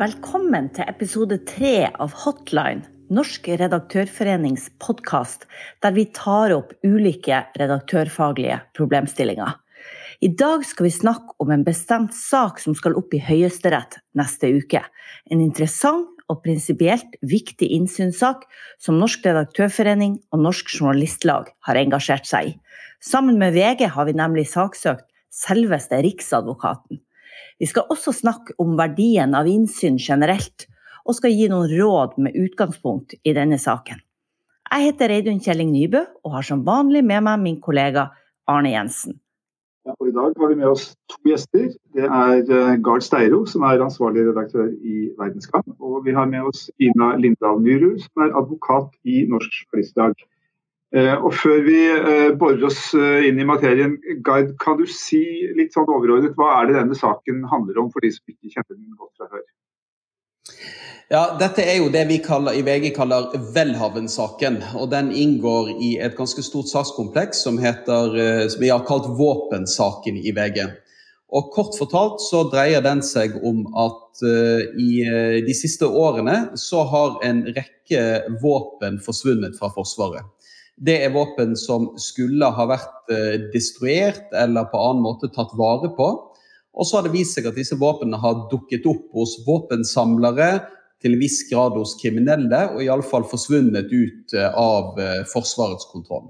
Velkommen til episode tre av Hotline, Norsk redaktørforenings podkast, der vi tar opp ulike redaktørfaglige problemstillinger. I dag skal vi snakke om en bestemt sak som skal opp i Høyesterett neste uke. En interessant og prinsipielt viktig innsynssak som Norsk redaktørforening og Norsk journalistlag har engasjert seg i. Sammen med VG har vi nemlig saksøkt selveste Riksadvokaten. Vi skal også snakke om verdien av innsyn generelt, og skal gi noen råd med utgangspunkt i denne saken. Jeg heter Reidun Kjelling Nybø, og har som vanlig med meg min kollega Arne Jensen. Ja, I dag har vi med oss to gjester. Det er eh, Gard Steiro, som er ansvarlig redaktør i Verdenskamp. Og vi har med oss Ina Lindahl Nyrud, som er advokat i Norsk Journalistlag. Eh, og Før vi eh, borer oss inn i materien, Gard, kan du si litt sånn overordnet hva er det denne saken handler om for de som ikke kjenner den godt fra før? Ja, Dette er jo det vi kaller, i VG kaller Welhaven-saken. og Den inngår i et ganske stort sakskompleks som, heter, som vi har kalt våpensaken i VG. Og Kort fortalt så dreier den seg om at uh, i uh, de siste årene så har en rekke våpen forsvunnet fra Forsvaret. Det er våpen som skulle ha vært eh, destruert eller på annen måte tatt vare på. Og så har det vist seg at disse våpnene har dukket opp hos våpensamlere, til en viss grad hos kriminelle, og iallfall forsvunnet ut eh, av eh, Forsvarets kontroll.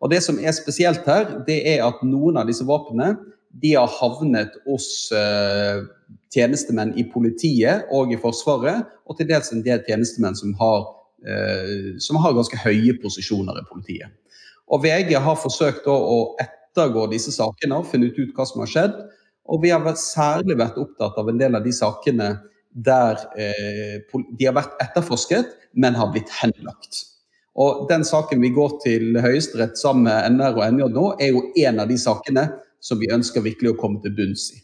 Og Det som er spesielt her, det er at noen av disse våpnene de har havnet hos uh, tjenestemenn i politiet og i Forsvaret, og til dels en del tjenestemenn som har Eh, som har ganske høye posisjoner i politiet. Og VG har forsøkt å ettergå disse sakene og funnet ut hva som har skjedd. Og vi har særlig vært opptatt av en del av de sakene der eh, de har vært etterforsket, men har blitt henlagt. Og Den saken vi går til Høyesterett sammen med NR og NJ nå, er jo en av de sakene som vi ønsker virkelig å komme til bunns i.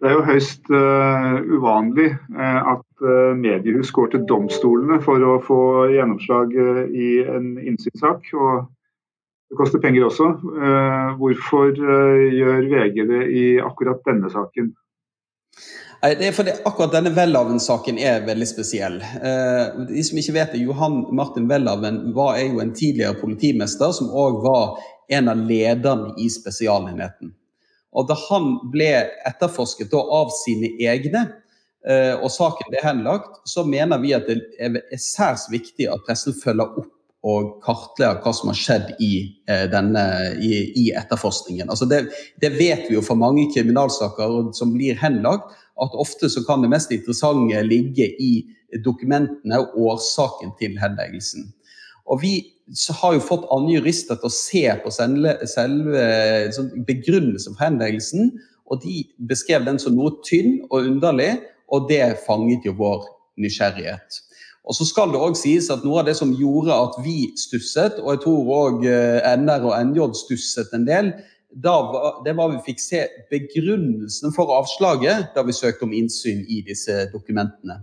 Det er jo høyst uh, uvanlig uh, at uh, mediehus går til domstolene for å få gjennomslag i en innsynssak. Og det koster penger også. hvorfor gjør VG det i akkurat denne saken? Nei, det er fordi Akkurat denne Welhaven-saken er veldig spesiell. de som ikke vet det, Johan Martin Welhaven var, jo en tidligere politimester som òg var en av lederne i Spesialenheten. Og da han ble etterforsket av sine egne, eh, og saken ble henlagt, så mener vi at det er særs viktig at pressen følger opp og kartlegge hva som har skjedd i, eh, denne, i, i etterforskningen. Altså det, det, vet vi jo fra mange kriminalsaker som blir henlagt, at ofte så kan det mest interessante ligge i dokumentene og årsaken til henleggelsen. Og vi har jo fått andre jurister til å se på selve, selve sånn begrunnelsen for henleggelsen, og de beskrev den som noe tynn og underlig, og det fanget jo vår nysgjerrighet. Og så skal det òg sies at Noe av det som gjorde at vi stusset, og jeg tror òg eh, NR og NJ stusset en del, var, det var vi fikk se begrunnelsen for avslaget da vi søkte om innsyn i disse dokumentene.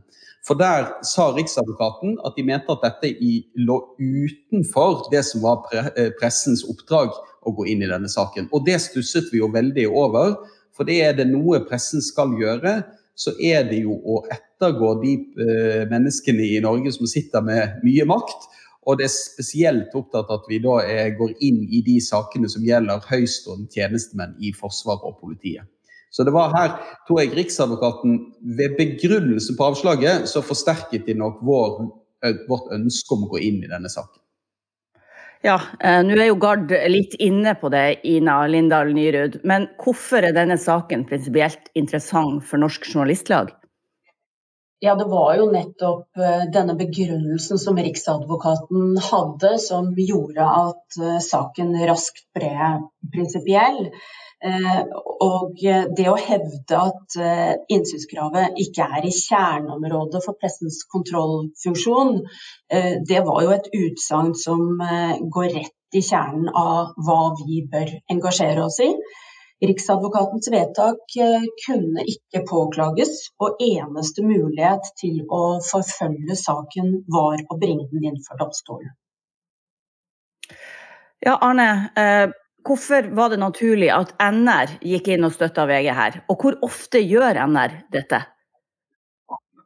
For der sa Riksadvokaten at de mente at dette lå utenfor det som var eh, pressens oppdrag å gå inn i denne saken. Og det stusset vi jo veldig over. For det er det noe pressen skal gjøre, så er det jo å ettergå de eh, menneskene i Norge som sitter med mye makt. Og det er spesielt opptatt at vi da går inn i de sakene som gjelder høystående tjenestemenn i Forsvaret og politiet. Så det var her, tror jeg, Riksadvokaten ved begrunnelse på avslaget så forsterket de nok vår, vårt ønske om å gå inn i denne saken. Ja, eh, nå er jo Gard litt inne på det, Ina Lindahl Nyrud. Men hvorfor er denne saken prinsipielt interessant for Norsk Journalistlag? Ja, det var jo nettopp eh, denne begrunnelsen som Riksadvokaten hadde, som gjorde at eh, saken raskt ble prinsipiell. Eh, og det å hevde at eh, innsynskravet ikke er i kjerneområdet for pressens kontrollfunksjon, eh, det var jo et utsagn som går rett i kjernen av hva vi bør engasjere oss i. Riksadvokatens vedtak kunne ikke påklages, og eneste mulighet til å forfølge saken var å bringe den inn for domstolen. Ja, Arne. Hvorfor var det naturlig at NR gikk inn og støtta VG her, og hvor ofte gjør NR dette?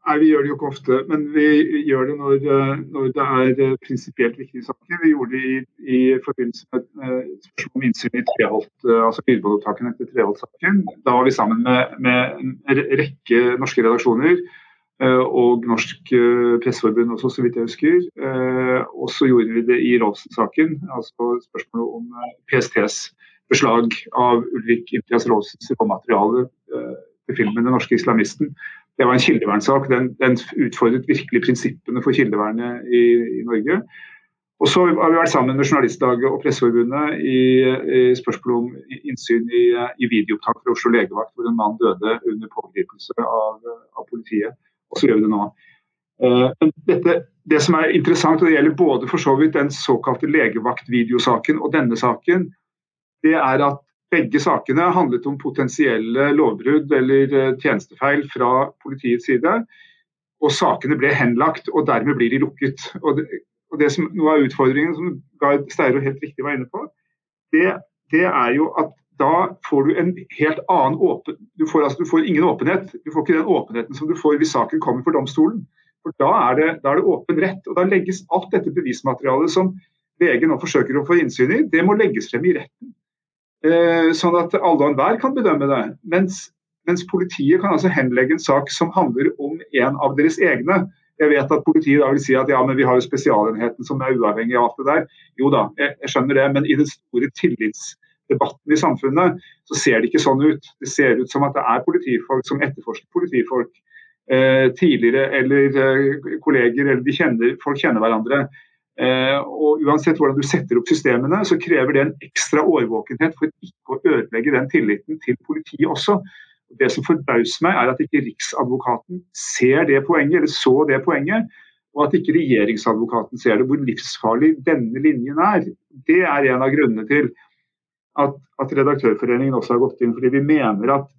Nei, Vi gjør det jo ikke ofte, men vi gjør det når, når det er eh, prinsipielt viktige saker. Vi gjorde det i, i forbindelse med uh, spørsmål om innsyn i Treholt, uh, altså lydbåndopptakene etter Treholt-saken. Da var vi sammen med, med en rekke norske redaksjoner Eh, og Norsk eh, Presseforbund også, så vidt jeg husker. Eh, og så gjorde vi det i Rolfsen-saken, altså spørsmålet om PSTs beslag av Ulrik Imtias Rolfsens råmateriale til filmen 'Den norske islamisten'. Det var en kildevernsak. Den, den utfordret virkelig prinsippene for kildevernet i, i, Norge. Og så har vi vært sammen med Journalistlaget og Presseforbundet i, i spørsmålet om innsyn i, i videoopptak fra Oslo legevakt, hvor en mann døde under pågripelse av, av politiet og så gjør vi det nå. Eh, dette, det som er interessant, og det gjelder både for så vidt den såkalte legevaktvideosaken og denne saken, det er at begge sakene handlet om potensielle lovbrudd eller eh, tjenestefeil fra politiets side. Og sakene ble henlagt, og dermed blir de lukket. Og det, og det som, Noe av utfordringen som Gard Steiro helt riktig var inne på, det, det er jo at da får du en helt annen åpen... Du får, altså, du får, ingen åpenhet. Du får ikke den åpenheten som du får hvis saken kommer for domstolen. For Da er det, da er det åpen rett. og Da legges alt dette bevismaterialet som VG nå forsøker å få innsyn i, det må legges frem i retten. Eh, sånn at alle og enhver kan bedømme det. Mens, mens, politiet kan altså henlegge en sak som handler om en av deres egne. Jeg vet at politiet da vil si at ja, men vi har jo spesialenheten som er uavhengig av alt det der. Jo da, jeg, jeg skjønner det, men i den store tillits debatten i samfunnet, så ser det ikke sånn ut. Det ser ut som at det er politifolk som etterforsker politifolk eh, tidligere, eller eh, kolleger, eller kjenner, folk kjenner hverandre. Eh, og Uansett hvordan du setter opp systemene, så krever det en ekstra årvåkenhet for ikke å ødelegge den tilliten til politiet også. Det som forbauser meg, er at ikke Riksadvokaten ser det poenget, eller så det poenget. Og at ikke regjeringsadvokaten ser det, hvor livsfarlig denne linjen er. Det er en av grunnene til at, at, Redaktørforeningen også har gått inn, fordi vi mener at,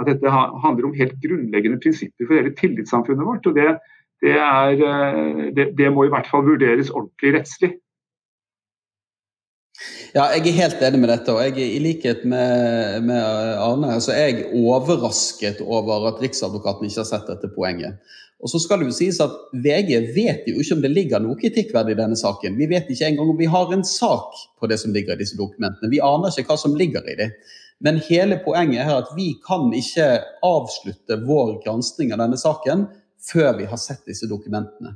at dette handler om helt grunnleggende prinsipper for hele tillitssamfunnet vårt. og det, det, er, eh, det, det må i hvert fall vurderes ordentlig rettslig. Ja, jeg er helt enig med dette. og jeg I likhet med, med Arne så er jeg overrasket over at Riksadvokaten ikke har sett dette poenget. Og så skal det jo sies at VG vet jo ikke om det ligger noe kritikkverdig i denne saken. Vi vet ikke engang om vi har en sak på det som ligger i disse dokumentene. Vi aner ikke hva som ligger i dem. Men hele poenget er at vi kan ikke avslutte vår gransking av denne saken før vi har sett disse dokumentene.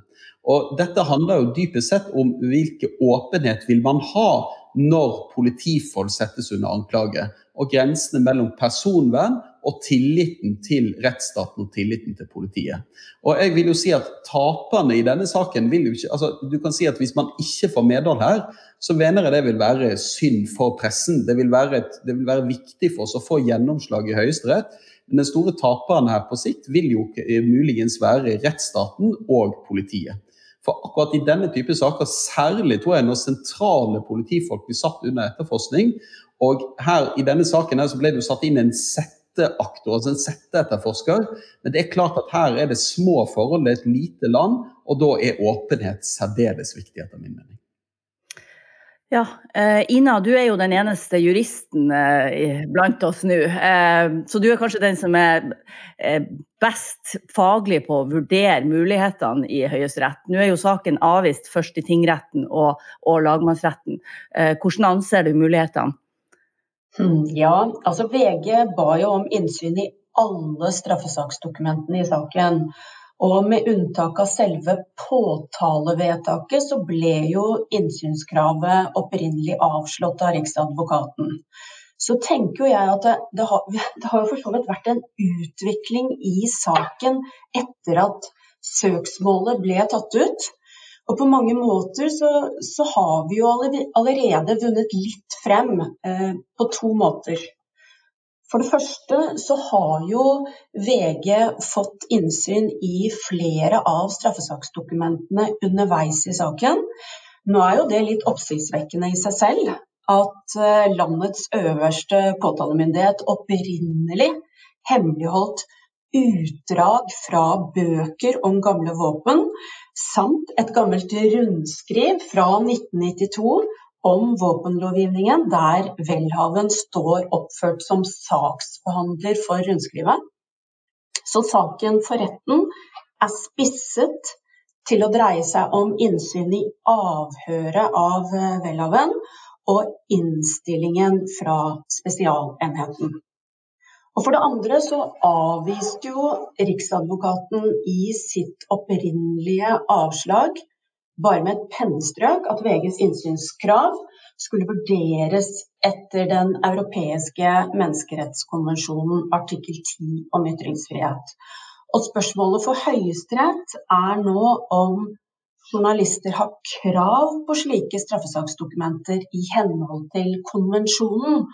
Og dette handler jo dypest sett om hvilken åpenhet vil man ha når politifolk settes under anklage, og grensene mellom personvern og tilliten til rettsstaten og tilliten til politiet. Og jeg vil jo si at Taperne i denne saken vil jo ikke altså Du kan si at hvis man ikke får medhold her, så mener jeg det vil være synd for pressen. Det vil være, et, det vil være viktig for oss å få gjennomslag i Høyesterett. Men den store taperen her på sikt vil jo muligens være rettsstaten og politiet. For akkurat i denne type saker, særlig tror jeg når sentrale politifolk blir satt under etterforskning, og her i denne saken her så ble det jo satt inn en setteaktor, altså en setteetterforsker. Men det er klart at her er det små forhold, det er et lite land, og da er åpenhet særdeles viktig, etter min mening. Ja, eh, Ina, du er jo den eneste juristen eh, blant oss nå. Eh, så du er kanskje den som er best faglig på å vurdere mulighetene i Høyesterett. Nå er jo saken avvist først i tingretten og, og lagmannsretten. Hvordan anser du mulighetene? Hmm, ja, altså VG ba jo om innsyn i alle straffesaksdokumentene i saken. Og med unntak av selve påtalevedtaket, så ble jo innsynskravet opprinnelig avslått av Riksadvokaten. Så tenker jo jeg at det, det, har, det har jo for så vidt vært en utvikling i saken etter at søksmålet ble tatt ut. Og på mange måter så, så har vi jo allerede vunnet litt frem eh, på to måter. For det første så har jo VG fått innsyn i flere av straffesaksdokumentene underveis i saken. Nå er jo det litt oppsiktsvekkende i seg selv at eh, landets øverste påtalemyndighet opprinnelig hemmeligholdt utdrag fra bøker om gamle våpen, samt et gammelt rundskriv fra 1992 om våpenlovgivningen, der Welhaven står oppført som saksbehandler for rundskrivet. Så saken for retten er spisset til å dreie seg om innsyn i avhøret av Welhaven og innstillingen fra Spesialenheten. Og For det andre så avviste jo Riksadvokaten i sitt opprinnelige avslag bare med et pennestrøk at VGs innsynskrav skulle vurderes etter Den europeiske menneskerettskonvensjonen artikkel 10 om ytringsfrihet. Og spørsmålet for Høyesterett er nå om journalister har krav på slike straffesaksdokumenter i henhold til konvensjonen.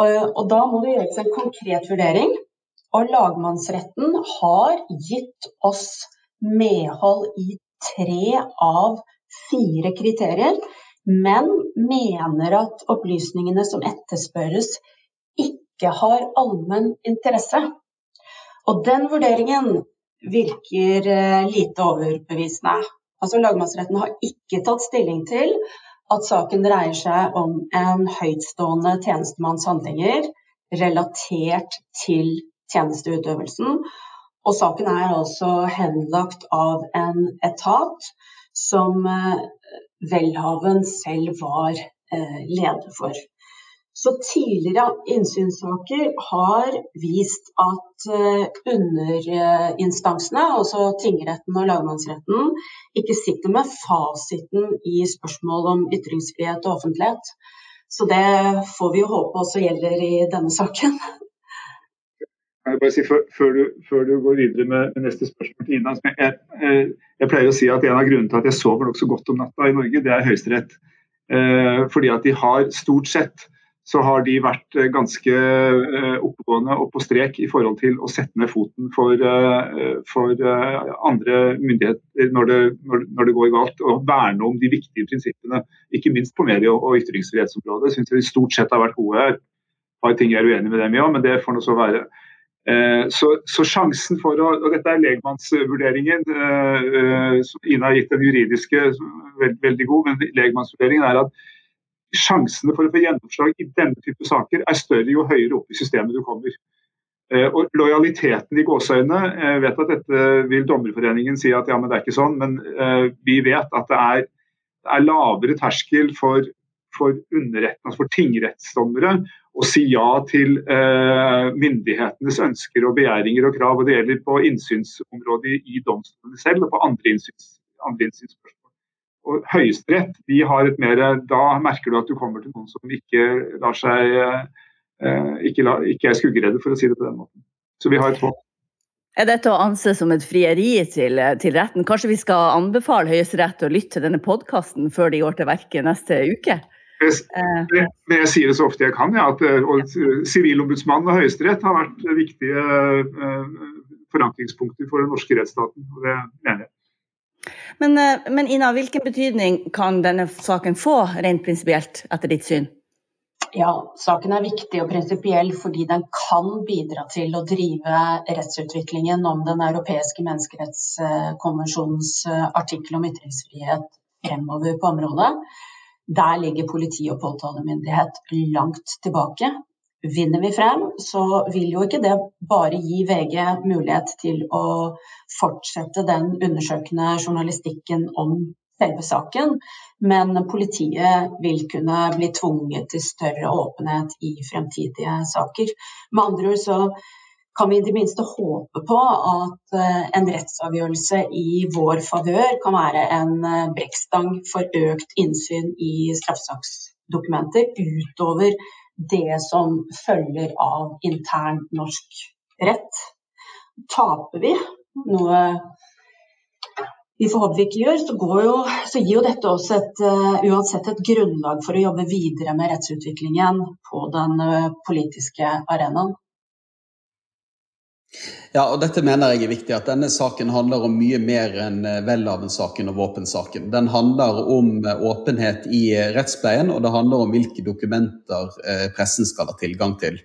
Og da må det gjøres en konkret vurdering. Og lagmannsretten har gitt oss medhold i tre av fire kriterier, men mener at opplysningene som etterspørres, ikke har allmenn interesse. Og den vurderingen virker eh, lite overbevisende. Altså Lagmannsretten har ikke tatt stilling til at saken dreier seg om en høytstående tjenestemanns handlinger relatert til tjenesteutøvelsen, og saken er altså henlagt av en etat som Velhaven Welhaven selv var eh, leder for. Så tidligere innsynssaker har vist at eh, underinstansene, altså tingretten og lagmannsretten, ikke sitter med fasiten i spørsmål om ytringsfrihet og offentlighet. Så det får vi jo håpe også gjelder i denne saken. Jeg bare si før, før, du, før, du, går videre med, med neste spørsmål til Ina. Jeg, jeg, jeg, pleier å si at En av grunnene til at jeg sover nokså godt om natta i Norge, det er Høyesterett. Eh, fordi at de har stort sett så har de vært eh, ganske eh, oppegående og på strek i forhold til å sette ned foten for, eh, for andre myndigheter når det, når, det, går galt. Og verne om de viktige prinsippene, ikke minst på medie- og ytringsfrihetsområdet. Syns jeg de stort sett har vært gode her. Har ting jeg er uenig med dem i òg, men det får nå så være. Så, så, sjansen for å og Dette er legmannsvurderingen. Ina har gitt den juridiske veldig, veldig god, men legmannsvurderingen er at sjansene for å få gjennomslag i denne type saker er større jo høyere opp i systemet du kommer. Eh, og Lojaliteten i gåseøynene Jeg vet at dette vil Dommerforeningen si at ja, men det er ikke sånn, men vi vet at det er, det er lavere terskel for, for underretten, altså for tingrettsdommere å si ja til eh, myndighetenes ønsker og begjæringer og krav. og Det gjelder på innsynsområdet i domstolene selv og på andre, innsyns, andre innsynsspørsmål. Og Høyesterett de har et mer, Da merker du at du kommer til noen som ikke lar seg eh, ikke, la, ikke er skuggeredde, for å si det på den måten. Så vi har et håp. Er dette å anse som et frieri til, til retten? Kanskje vi skal anbefale Høyesterett å lytte til denne podkasten før de går til verket neste uke? Det, det, jeg sier det så ofte jeg kan, ja, at eh, Sivilombudsmannen og Høyesterett har vært viktige forankringspunkter for den norske rettsstaten. og det mener jeg. Men, uh, men, Ina, hvilken betydning kan denne saken få rent prinsipielt, etter ditt syn? Ja, Saken er viktig og prinsipiell fordi den kan bidra til å drive rettsutviklingen om Den europeiske menneskerettskonvensjonens artikkel om ytringsfrihet fremover på området. Der ligger politi og påtalemyndighet langt tilbake. Vinner vi frem, så vil jo ikke det bare gi VG mulighet til å fortsette den undersøkende journalistikken om selve saken, men politiet vil kunne bli tvunget til større åpenhet i fremtidige saker. Med andre ord så kan vi i det minste håpe på at eh, en rettsavgjørelse i vår favør kan være en eh, brekkstang for økt innsyn i straffesaksdokumenter utover det som følger av intern norsk rett. Taper vi, noe vi vi ikke gjør, så, jo, så gir jo dette oss et, uh, uansett et grunnlag for å jobbe videre med rettsutviklingen på den uh, politiske arenaen. Ja, og dette mener jeg er viktig, at denne saken handler om mye mer enn eh, Welhaven-saken og våpensaken. Den handler om eh, åpenhet i eh, rettspleien, og det handler om hvilke dokumenter pressen skal ha tilgang til.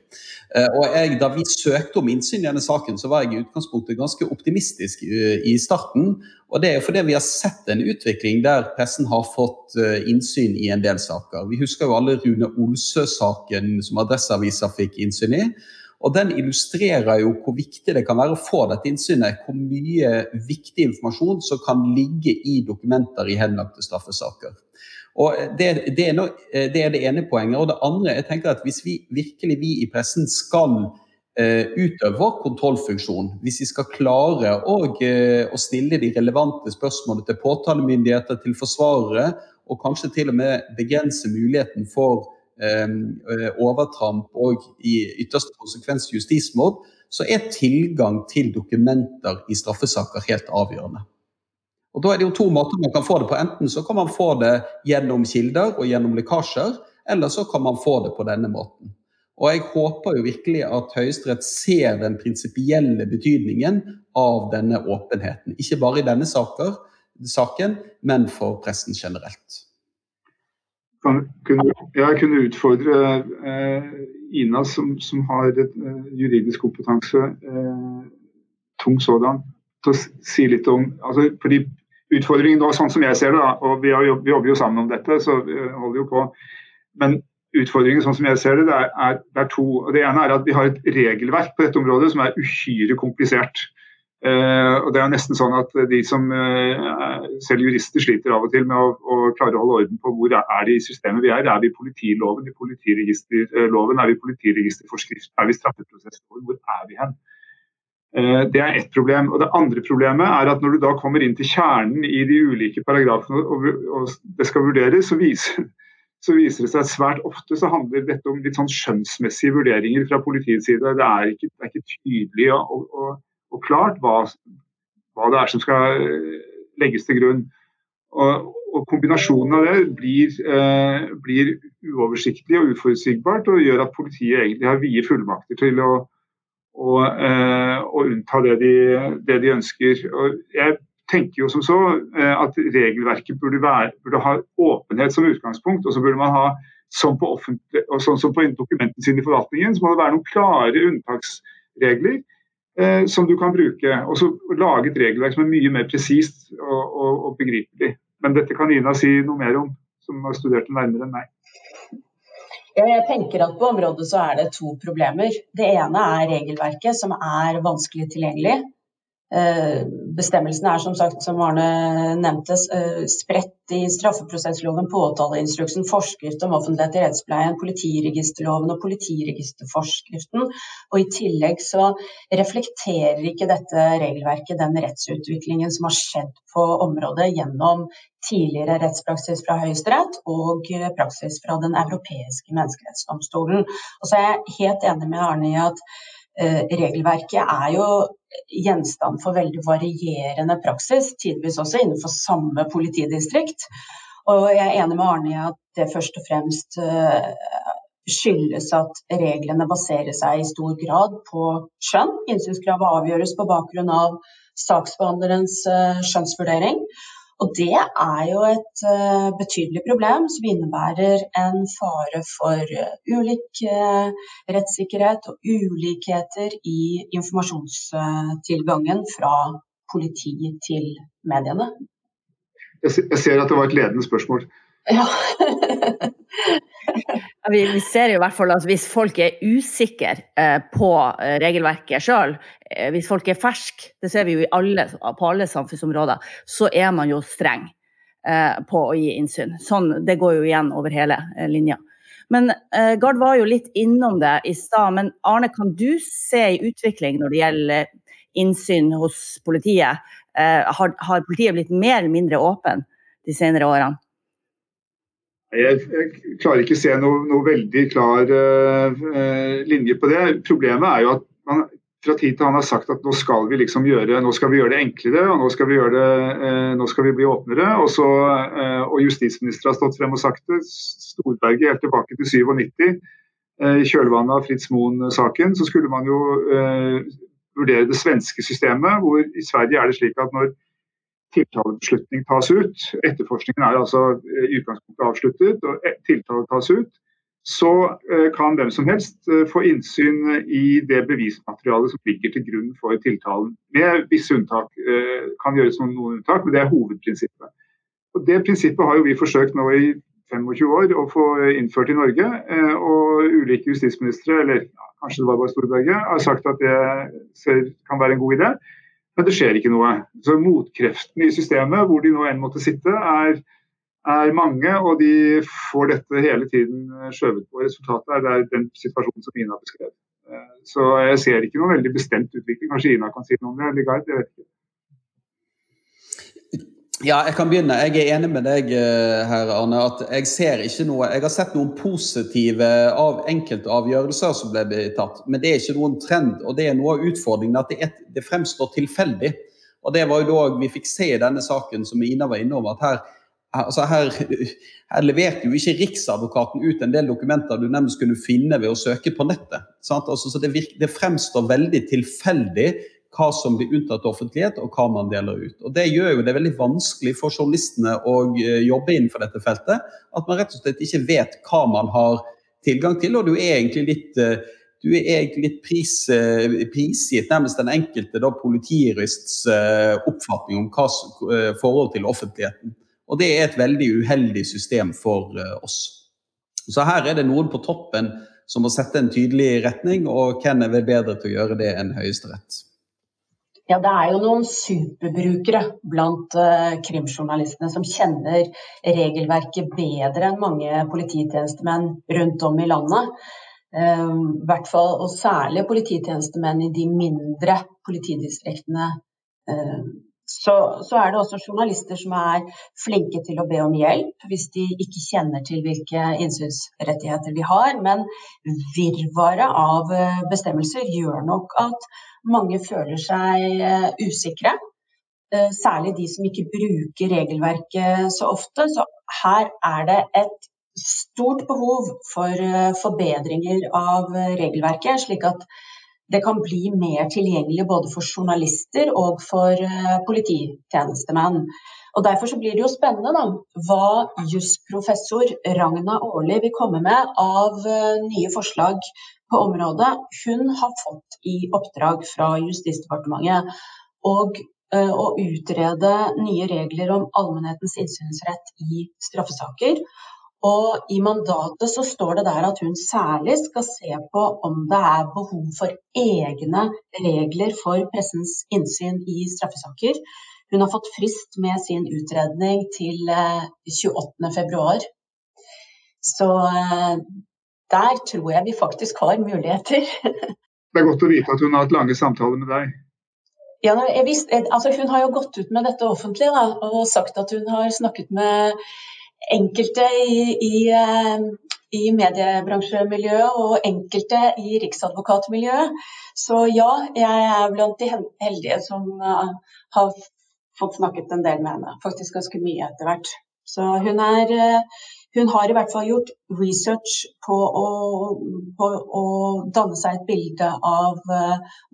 Og jeg, Da vi søkte om innsyn i denne saken, så var jeg i utgangspunktet ganske optimistisk i starten. Og det er jo fordi vi har sett en utvikling der pressen har fått innsyn i en del saker. Vi husker jo alle Rune Olsø-saken som Adresseavisa fikk innsyn i. Og Den illustrerer jo hvor viktig det kan være å få dette innsynet. Hvor mye viktig informasjon som kan ligge i dokumenter i henlagte straffesaker. Og det, det, er no, det, er det ene poenget. Og det andre jeg tenker at hvis vi virkelig vi i pressen skal eh, utøve kontrollfunksjon, hvis vi skal klare å, uh, å stille de relevante spørsmålene til påtalemyndigheter, til forsvarere, og kanskje til og med begrense muligheten for Eh, eh, overtramp og i ytterste konsekvens justismord, så er tilgang til dokumenter i straffesaker helt avgjørende. Og Da er det jo to måter man kan få det på. Enten så kan man få det gjennom kilder og gjennom lekkasjer, eller så kan man få det på denne måten. Og Jeg håper jo virkelig at Høyesterett ser den prinsipielle betydningen av denne åpenheten. Ikke bare i denne saken, men for pressen generelt kunne, jeg kunne utfordre eh, Ina, som, som har et, eh, juridisk kompetanse, eh, tung sådan, til å si litt om altså, fordi Utfordringen da, sånn som jeg ser det, da, og vi, har, vi, jobber jo sammen om dette, så vi holder jo på. Men utfordringen sånn som jeg ser det, det er, det er to. og Det ene er at vi har et regelverk på dette området som er uhyre komplisert. Uh, og det er nesten sånn at De som uh, selv jurister sliter av og til med å, å, klare å holde orden på hvor er det i systemet vi er. Er vi i politiloven, i politiregisterloven, er vi i politiregisterforskrift, er vi i straffeprosessloven? Hvor er vi hen? Uh, det er ett problem. Og Det andre problemet er at når du da kommer inn til kjernen i de ulike paragrafene og, det skal vurderes, så viser, så viser det seg at svært ofte så handler dette om litt sånn skjønnsmessige vurderinger fra politiets side. Det er ikke, det er ikke tydelig. og, og og klart hva, hva, det er som skal eh, legges til grunn. Og, og Kombinasjonen av det blir, eh, blir, uoversiktlig og uforutsigbart, og gjør at politiet egentlig har vide fullmakter til å, å, eh, å unnta det de, det de, ønsker. Og jeg tenker jo som så eh, at regelverket burde, være, burde, ha åpenhet som utgangspunkt. og så burde man ha Sånn, på sånn som på dokumentene sine i forvaltningen, så må det være noen klare unntaksregler eh, som du kan bruke. Og så lage et regelverk som er mye mer presist og, og, og, begripelig. Men dette kan Ina si noe mer om, som har studert det nærmere enn meg. Ja, jeg tenker at På området så er det to problemer. Det ene er regelverket, som er vanskelig tilgjengelig. Eh, Bestemmelsene er som sagt, som Arne nevnte, eh, spredt i straffeprosessloven, påtaleinstruksen, forskrift om offentlighet i rettspleien, politiregisterloven og politiregisterforskriften. Og I tillegg så reflekterer ikke dette regelverket den rettsutviklingen som har skjedd på området gjennom tidligere rettspraksis fra Høyesterett og praksis fra Den europeiske menneskerettsdomstolen. Og så er jeg helt enig med Arne i at Eh, regelverket er jo gjenstand for veldig varierende praksis, tidvis også innenfor samme politidistrikt. Og jeg er enig med Arne i at det først og fremst eh, skyldes at reglene baserer seg i stor grad på skjønn. Innsynskravet avgjøres på bakgrunn av saksbehandlerens eh, skjønnsvurdering. Og det er jo et uh, betydelig problem som innebærer en fare for uh, ulik uh, rettssikkerhet og ulikheter i informasjonstilgangen fra politi til mediene. Jeg ser at det var et ledende spørsmål. Ja. vi, vi, ser jo i hvert fall at hvis folk er usikre eh, på eh, regelverket sjøl, eh, hvis folk er ferske, det ser vi jo alle, på alle samfunnsområder, så er man jo streng eh, på å gi innsyn. Sånn, det går jo igjen over hele eh, linja. Men eh, Gard var jo litt innom det i stad. Men Arne, kan du se en utvikling når det gjelder innsyn hos politiet? Har, har politiet blitt mer eller mindre åpen de senere årene? Jeg, klarer ikke å se noe, noe veldig klar uh, linje på det. Problemet er jo at man fra tid til annen har sagt at nå skal vi liksom gjøre, nå skal vi gjøre det enklere og nå skal vi, gjøre det, uh, nå skal vi bli åpnere. Og, så, uh, og justisministeren har stått frem og sagt det. Storberget helt tilbake til 97. Eh, I kjølvannet av Fritz Moen-saken så skulle man jo vurdere det svenske systemet. hvor I Sverige er det slik at når tiltalebeslutning tas ut, etterforskningen er altså i utgangspunktet avsluttet og tiltale tas ut, så eh, kan hvem som helst eh, få innsyn i det bevismaterialet som ligger til grunn for tiltalen. Med visse unntak. Eh, kan gjøres noen, unntak, men det er hovedprinsippet. Og Det prinsippet har jo vi forsøkt nå i 25 år å få innført i Norge. Og ulike justisministre, eller kanskje det var bare Storberget, har sagt at det kan være en god idé. Men det skjer ikke noe. Så Motkreftene i systemet, hvor de nå enn måtte sitte, er er mange, og de får dette hele tiden eh, skjøvet på. Resultatet er, det er den situasjonen som Ina beskrev. Eh, så jeg ser ikke noen veldig bestemt utvikling. Kanskje Ina kan si noe om det? eller Gard, jeg vet ikke. Ja, jeg kan begynne. Jeg er enig med deg herr her, Arne. at Jeg ser ikke noe, jeg har sett noen positive av enkelte avgjørelser som ble tatt, men det er ikke noen trend. og Det er noe av utfordringen at det, er, det fremstår tilfeldig. og Det var jo da vi fikk se i denne saken som Ina var innom, at her altså her, her, leverte jo ikke Riksadvokaten ut en del dokumenter du nærmest kunne finne ved å søke på nettet. Altså, så det, virker, det, fremstår veldig tilfeldig hva som blir unntatt offentlighet, og hva man deler ut. Og Det gjør jo det veldig vanskelig for journalistene å eh, jobbe innenfor dette feltet. At man rett og slett ikke vet hva man har tilgang til, og du er egentlig litt eh, er egentlig litt pris, eh, prisgitt nærmest den enkelte da, politijurists oppfatning om hva forhold til offentligheten. Og det er et veldig uheldig system for oss. Så her er det noen på toppen som må sette en tydelig retning, og hvem er bedre til å gjøre det enn Høyesterett? Ja, det er jo noen superbrukere blant uh, krimjournalistene som kjenner regelverket bedre enn mange polititjenestemenn rundt om i landet. Uh, hvert fall, og særlig polititjenestemenn i de mindre politidistriktene uh, så, så, er det også journalister som er flinke til å be om hjelp hvis de ikke kjenner til hvilke innsynsrettigheter de har. Men virvaret av eh, bestemmelser gjør nok at mange føler seg eh, usikre. Eh, særlig de som ikke bruker regelverket så ofte. Så her er det et stort behov for forbedringer av regelverket, slik at det kan bli mer tilgjengelig både for journalister og for uh, polititjenestemenn. Og Derfor så blir det jo spennende da, hva jusprofessor Ragna Aarli vil komme med av uh, nye forslag på området. Hun har fått i oppdrag fra Justisdepartementet og, uh, å utrede nye regler om allmennhetens innsynsrett i straffesaker. Og I mandatet så står det der at hun særlig skal se på om det er behov for egne regler for pressens innsyn i straffesaker. Hun har fått frist med sin utredning til 28.2. Eh, så eh, der tror jeg vi faktisk har muligheter. det er godt å vite at hun har hatt lange samtaler med deg. Ja, visste, altså hun har jo gått ut med dette offentlig da, og sagt at hun har snakket med enkelte i, i, eh, i mediebransjemiljøet og enkelte i riksadvokatmiljøet. Så ja, jeg er blant de heldige som uh, har fått snakket en del med henne. Faktisk ganske mye etter hvert. Så hun er uh, hun har i hvert fall gjort research på å, på å danne seg et bilde av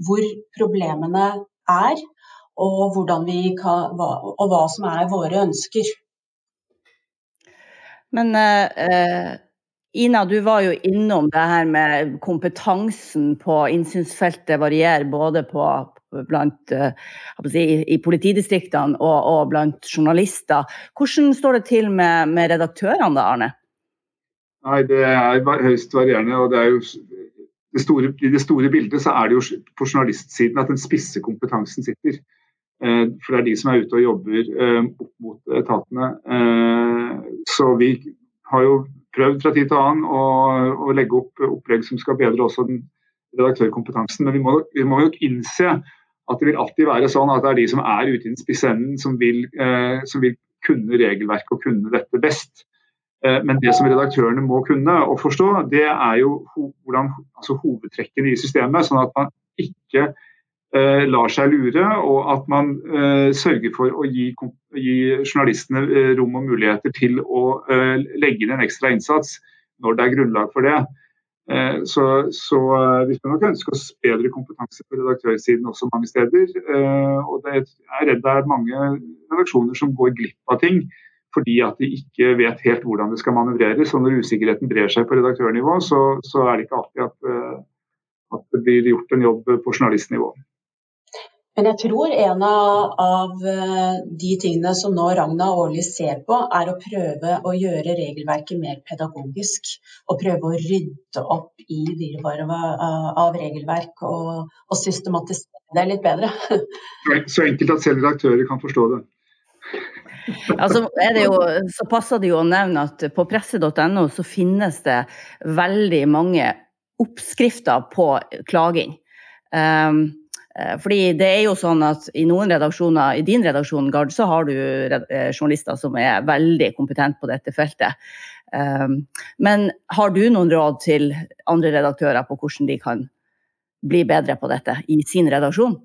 hvor problemene er, og, kan, hva, og hva som er våre ønsker. Men eh, Ina, du var jo innom det her med kompetansen på innsynsfeltet varierer både på, blant, eh, si, i, politidistriktene og, og, blant journalister. Hvordan står det til med, med redaktørene da, Arne? Nei, Det er høyst varierende. og det er jo det store, I det store bildet så er det jo på journalistsiden at den spisse kompetansen sitter. Eh, for det er de som er ute og jobber eh, opp mot etatene. Så vi har jo prøvd fra tid til annen å, å legge opp opplegg som skal bedre også den redaktørkompetansen. Men vi må, vi må jo innse at det vil alltid være sånn at det er de som er ute i den spisse enden, som vil, eh, som vil kunne regelverket og kunne dette best. Eh, men det som redaktørene må kunne og forstå, det er jo ho hvordan, altså hovedtrekkene i systemet. Sånn at man ikke lar seg lure, og at man eh, sørger for å gi, gi journalistene eh, rom og muligheter til å eh, legge inn en ekstra innsats når det er grunnlag for det. Eh, så, så vi skal nok ønske oss bedre kompetanse på redaktørsiden også mange steder. Og det, jeg er redd det er mange redaksjoner som går glipp av ting fordi at de ikke vet helt hvordan det skal manøvreres. Og når usikkerheten brer seg på redaktørnivå, så, så er det ikke alltid at, eh, at, det blir gjort en jobb på journalistnivå. Men jeg tror en av eh, de tingene som nå Ragna Aarli ser på, er å prøve å gjøre regelverket mer pedagogisk. Og prøve å rydde opp i virvaret av regelverk og, og systematisere det litt bedre. Så enkelt at selv redaktører kan forstå det. Altså, jo, så passer det jo å nevne at på presse.no så finnes det veldig mange oppskrifter på klaging. Um, fordi det er jo sånn at i noen redaksjoner, i din redaksjon Gard, så har du eh, journalister som er veldig kompetente på dette feltet. Um, men har du noen råd til andre redaktører på hvordan de kan bli bedre på dette i sin redaksjon?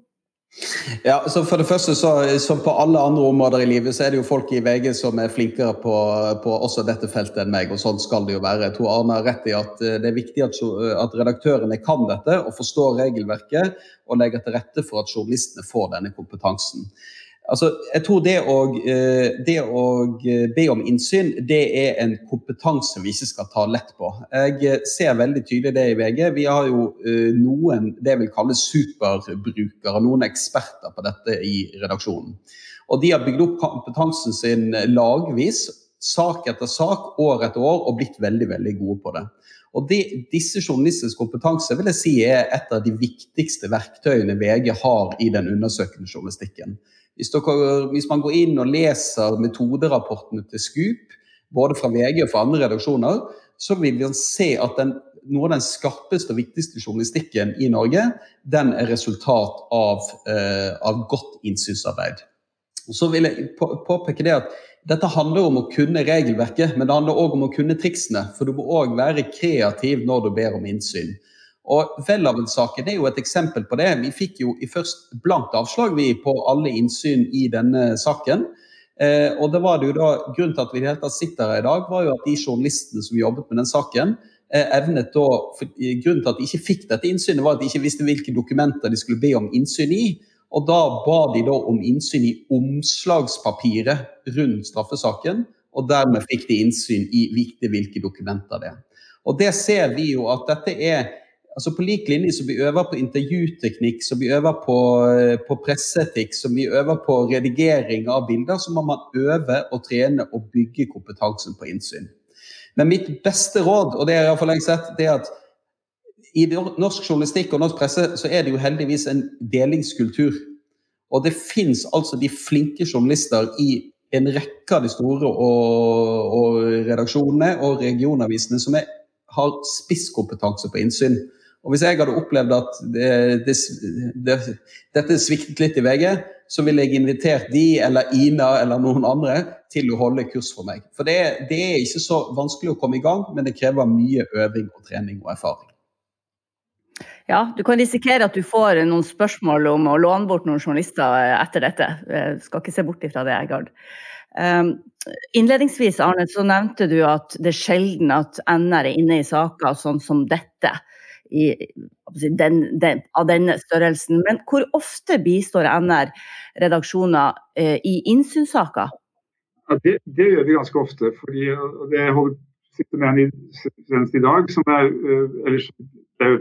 Ja, så for det første så, Som på alle andre områder i livet, så er det jo folk i VG som er flinkere på, på også dette feltet enn meg. og Sånn skal det jo være. Jeg tror Arne har rett i at eh, det er viktig at, at redaktørene kan dette og forstår regelverket og legger til rette for at journalistene får denne kompetansen. Altså, jeg tror det å, eh, det å, eh, be om innsyn, det er en kompetanse vi ikke skal ta lett på. Jeg eh, ser veldig tydelig det i VG. Vi har jo noen det jeg vil kalle superbrukere, noen eksperter på dette i redaksjonen. Og de har bygd opp kompetansen sin lagvis, sak etter sak, år etter år, og blitt veldig, veldig gode på det. Og de, Disse journalistenes kompetanse vil jeg si er et av de viktigste verktøyene VG har i den undersøkende journalistikken. Hvis, dere, hvis, man går inn og leser metoderapportene til Scoop, både fra VG og fra andre redaksjoner, så vil man se at den, noe av den skarpeste og viktigste journalistikken i Norge, den er resultat av, eh, av godt innsynsarbeid. Og så vil jeg påpeke det at dette handler om å kunne regelverket, men det handler òg om å kunne triksene. For du må òg være kreativ når du ber om innsyn. Og Welhaven-saken er jo et eksempel på det. Vi fikk jo i først blankt avslag vi på alle innsyn i denne saken. Eh, og det var det jo da, Grunnen til at vi i det sitter her i dag, var jo at de journalistene som jobbet med den saken, eh, evnet da, for, Grunnen til at de ikke fikk dette innsynet, var at de ikke visste hvilke dokumenter de skulle be om innsyn i. Og da ba de da om innsyn i omslagspapiret rundt straffesaken. Og dermed fikk de innsyn i hvilke dokumenter det er. Og det ser vi jo at dette er Altså På lik linje som vi øver på intervjuteknikk, som vi øver på, eh, på presseetikk, som vi øver på redigering av bilder, så må man øve og trene og bygge kompetansen på innsyn. Men mitt beste råd, og det har jeg lenge sett, det er at i norsk journalistikk og norsk presse så er det jo heldigvis en delingskultur. Og det fins altså de flinke journalister i en rekke av de store og, og redaksjonene og regionavisene som er, har spisskompetanse på innsyn. Og Hvis jeg hadde opplevd at det, det, det, dette sviktet litt i VG, så ville jeg invitert de eller Ina eller noen andre til å holde kurs for meg. For det, det er ikke så vanskelig å komme i gang, men det krever mye øving og trening og erfaring. Ja, du kan risikere at du får noen spørsmål om å låne bort noen journalister etter dette. Jeg skal ikke se bort ifra det, Egard. Um, innledningsvis Arne, så nevnte du at det er sjelden at NR er inne i saker sånn som dette i, den, den, av den størrelsen. Men hvor ofte bistår NR redaksjoner eh, i innsynssaker? Ja, det, det, gjør vi ganske ofte. fordi Det holder sitter med en senest i dag, som er, eh, eller, det er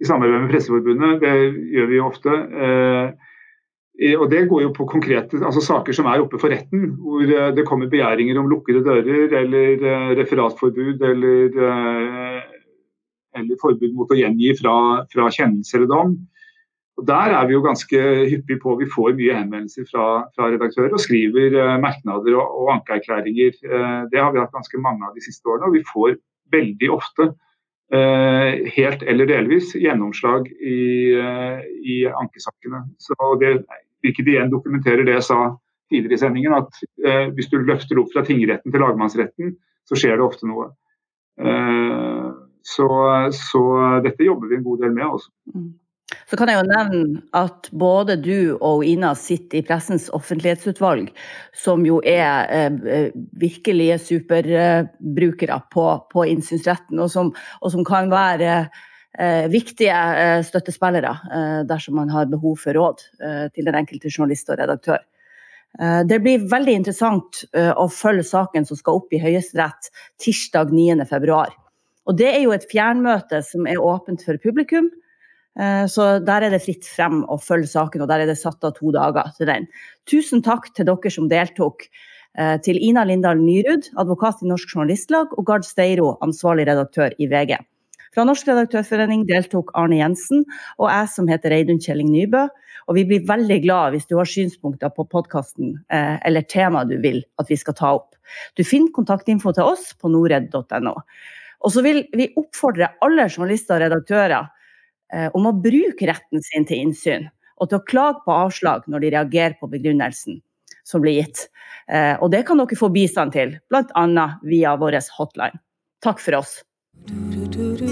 i samarbeid med Presseforbundet. Det gjør vi ofte. Eh, og Det går jo på konkrete altså saker som er oppe for retten, hvor eh, det kommer begjæringer om lukkede dører eller eh, referatforbud eller eller forbud mot å gjengi fra, fra kjennelse eller dom. Og Der er vi jo ganske hyppige på. Vi får mye henvendelser fra, fra redaktører og skriver eh, merknader og, og ankeerklæringer. Eh, det har vi hatt ganske mange av de siste årene. Og vi får veldig ofte, eh, helt eller delvis, gjennomslag i, i ankesakene. Så det, Hvilket igjen dokumenterer det jeg sa tidligere i sendingen, at hvis du løfter opp fra tingretten til lagmannsretten, så skjer det ofte noe. Så, så, dette jobber vi en god del med. Også. Mm. Så kan jeg jo nevne at både du og Ina sitter i Pressens offentlighetsutvalg, som jo er eh, virkelige superbrukere på, på innsynsretten, og som, og som kan være eh, viktige eh, støttespillere eh, dersom man har behov for råd eh, til den enkelte journalist og redaktør. Eh, det blir veldig interessant å følge saken som skal opp i Høyesterett tirsdag 9.2. Og det er jo et fjernmøte som er åpent for publikum. Eh, så der er det fritt frem å følge saken, og der er det satt av to dager til den. Tusen takk til dere som deltok. Eh, til Ina Lindahl Nyrud, advokat i Norsk Journalistlag, og Gard Steiro, ansvarlig redaktør i VG. Fra Norsk redaktørforening deltok Arne Jensen og jeg som heter Reidun Kjelling Nybø. Og vi blir veldig glad hvis du har synspunkter på podkasten eh, eller tema du vil at vi skal ta opp. Du finner kontaktinfo til oss på norred.no. Og så vil vi oppfordre alle journalister og redaktører Eh, om å bruke retten sin til innsyn, og til å klage på avslag når de reagerer på begrunnelsen som blir gitt. Eh, og det kan dere få bistand til, bl.a. via vår hotline. Takk for oss. Du, du, du,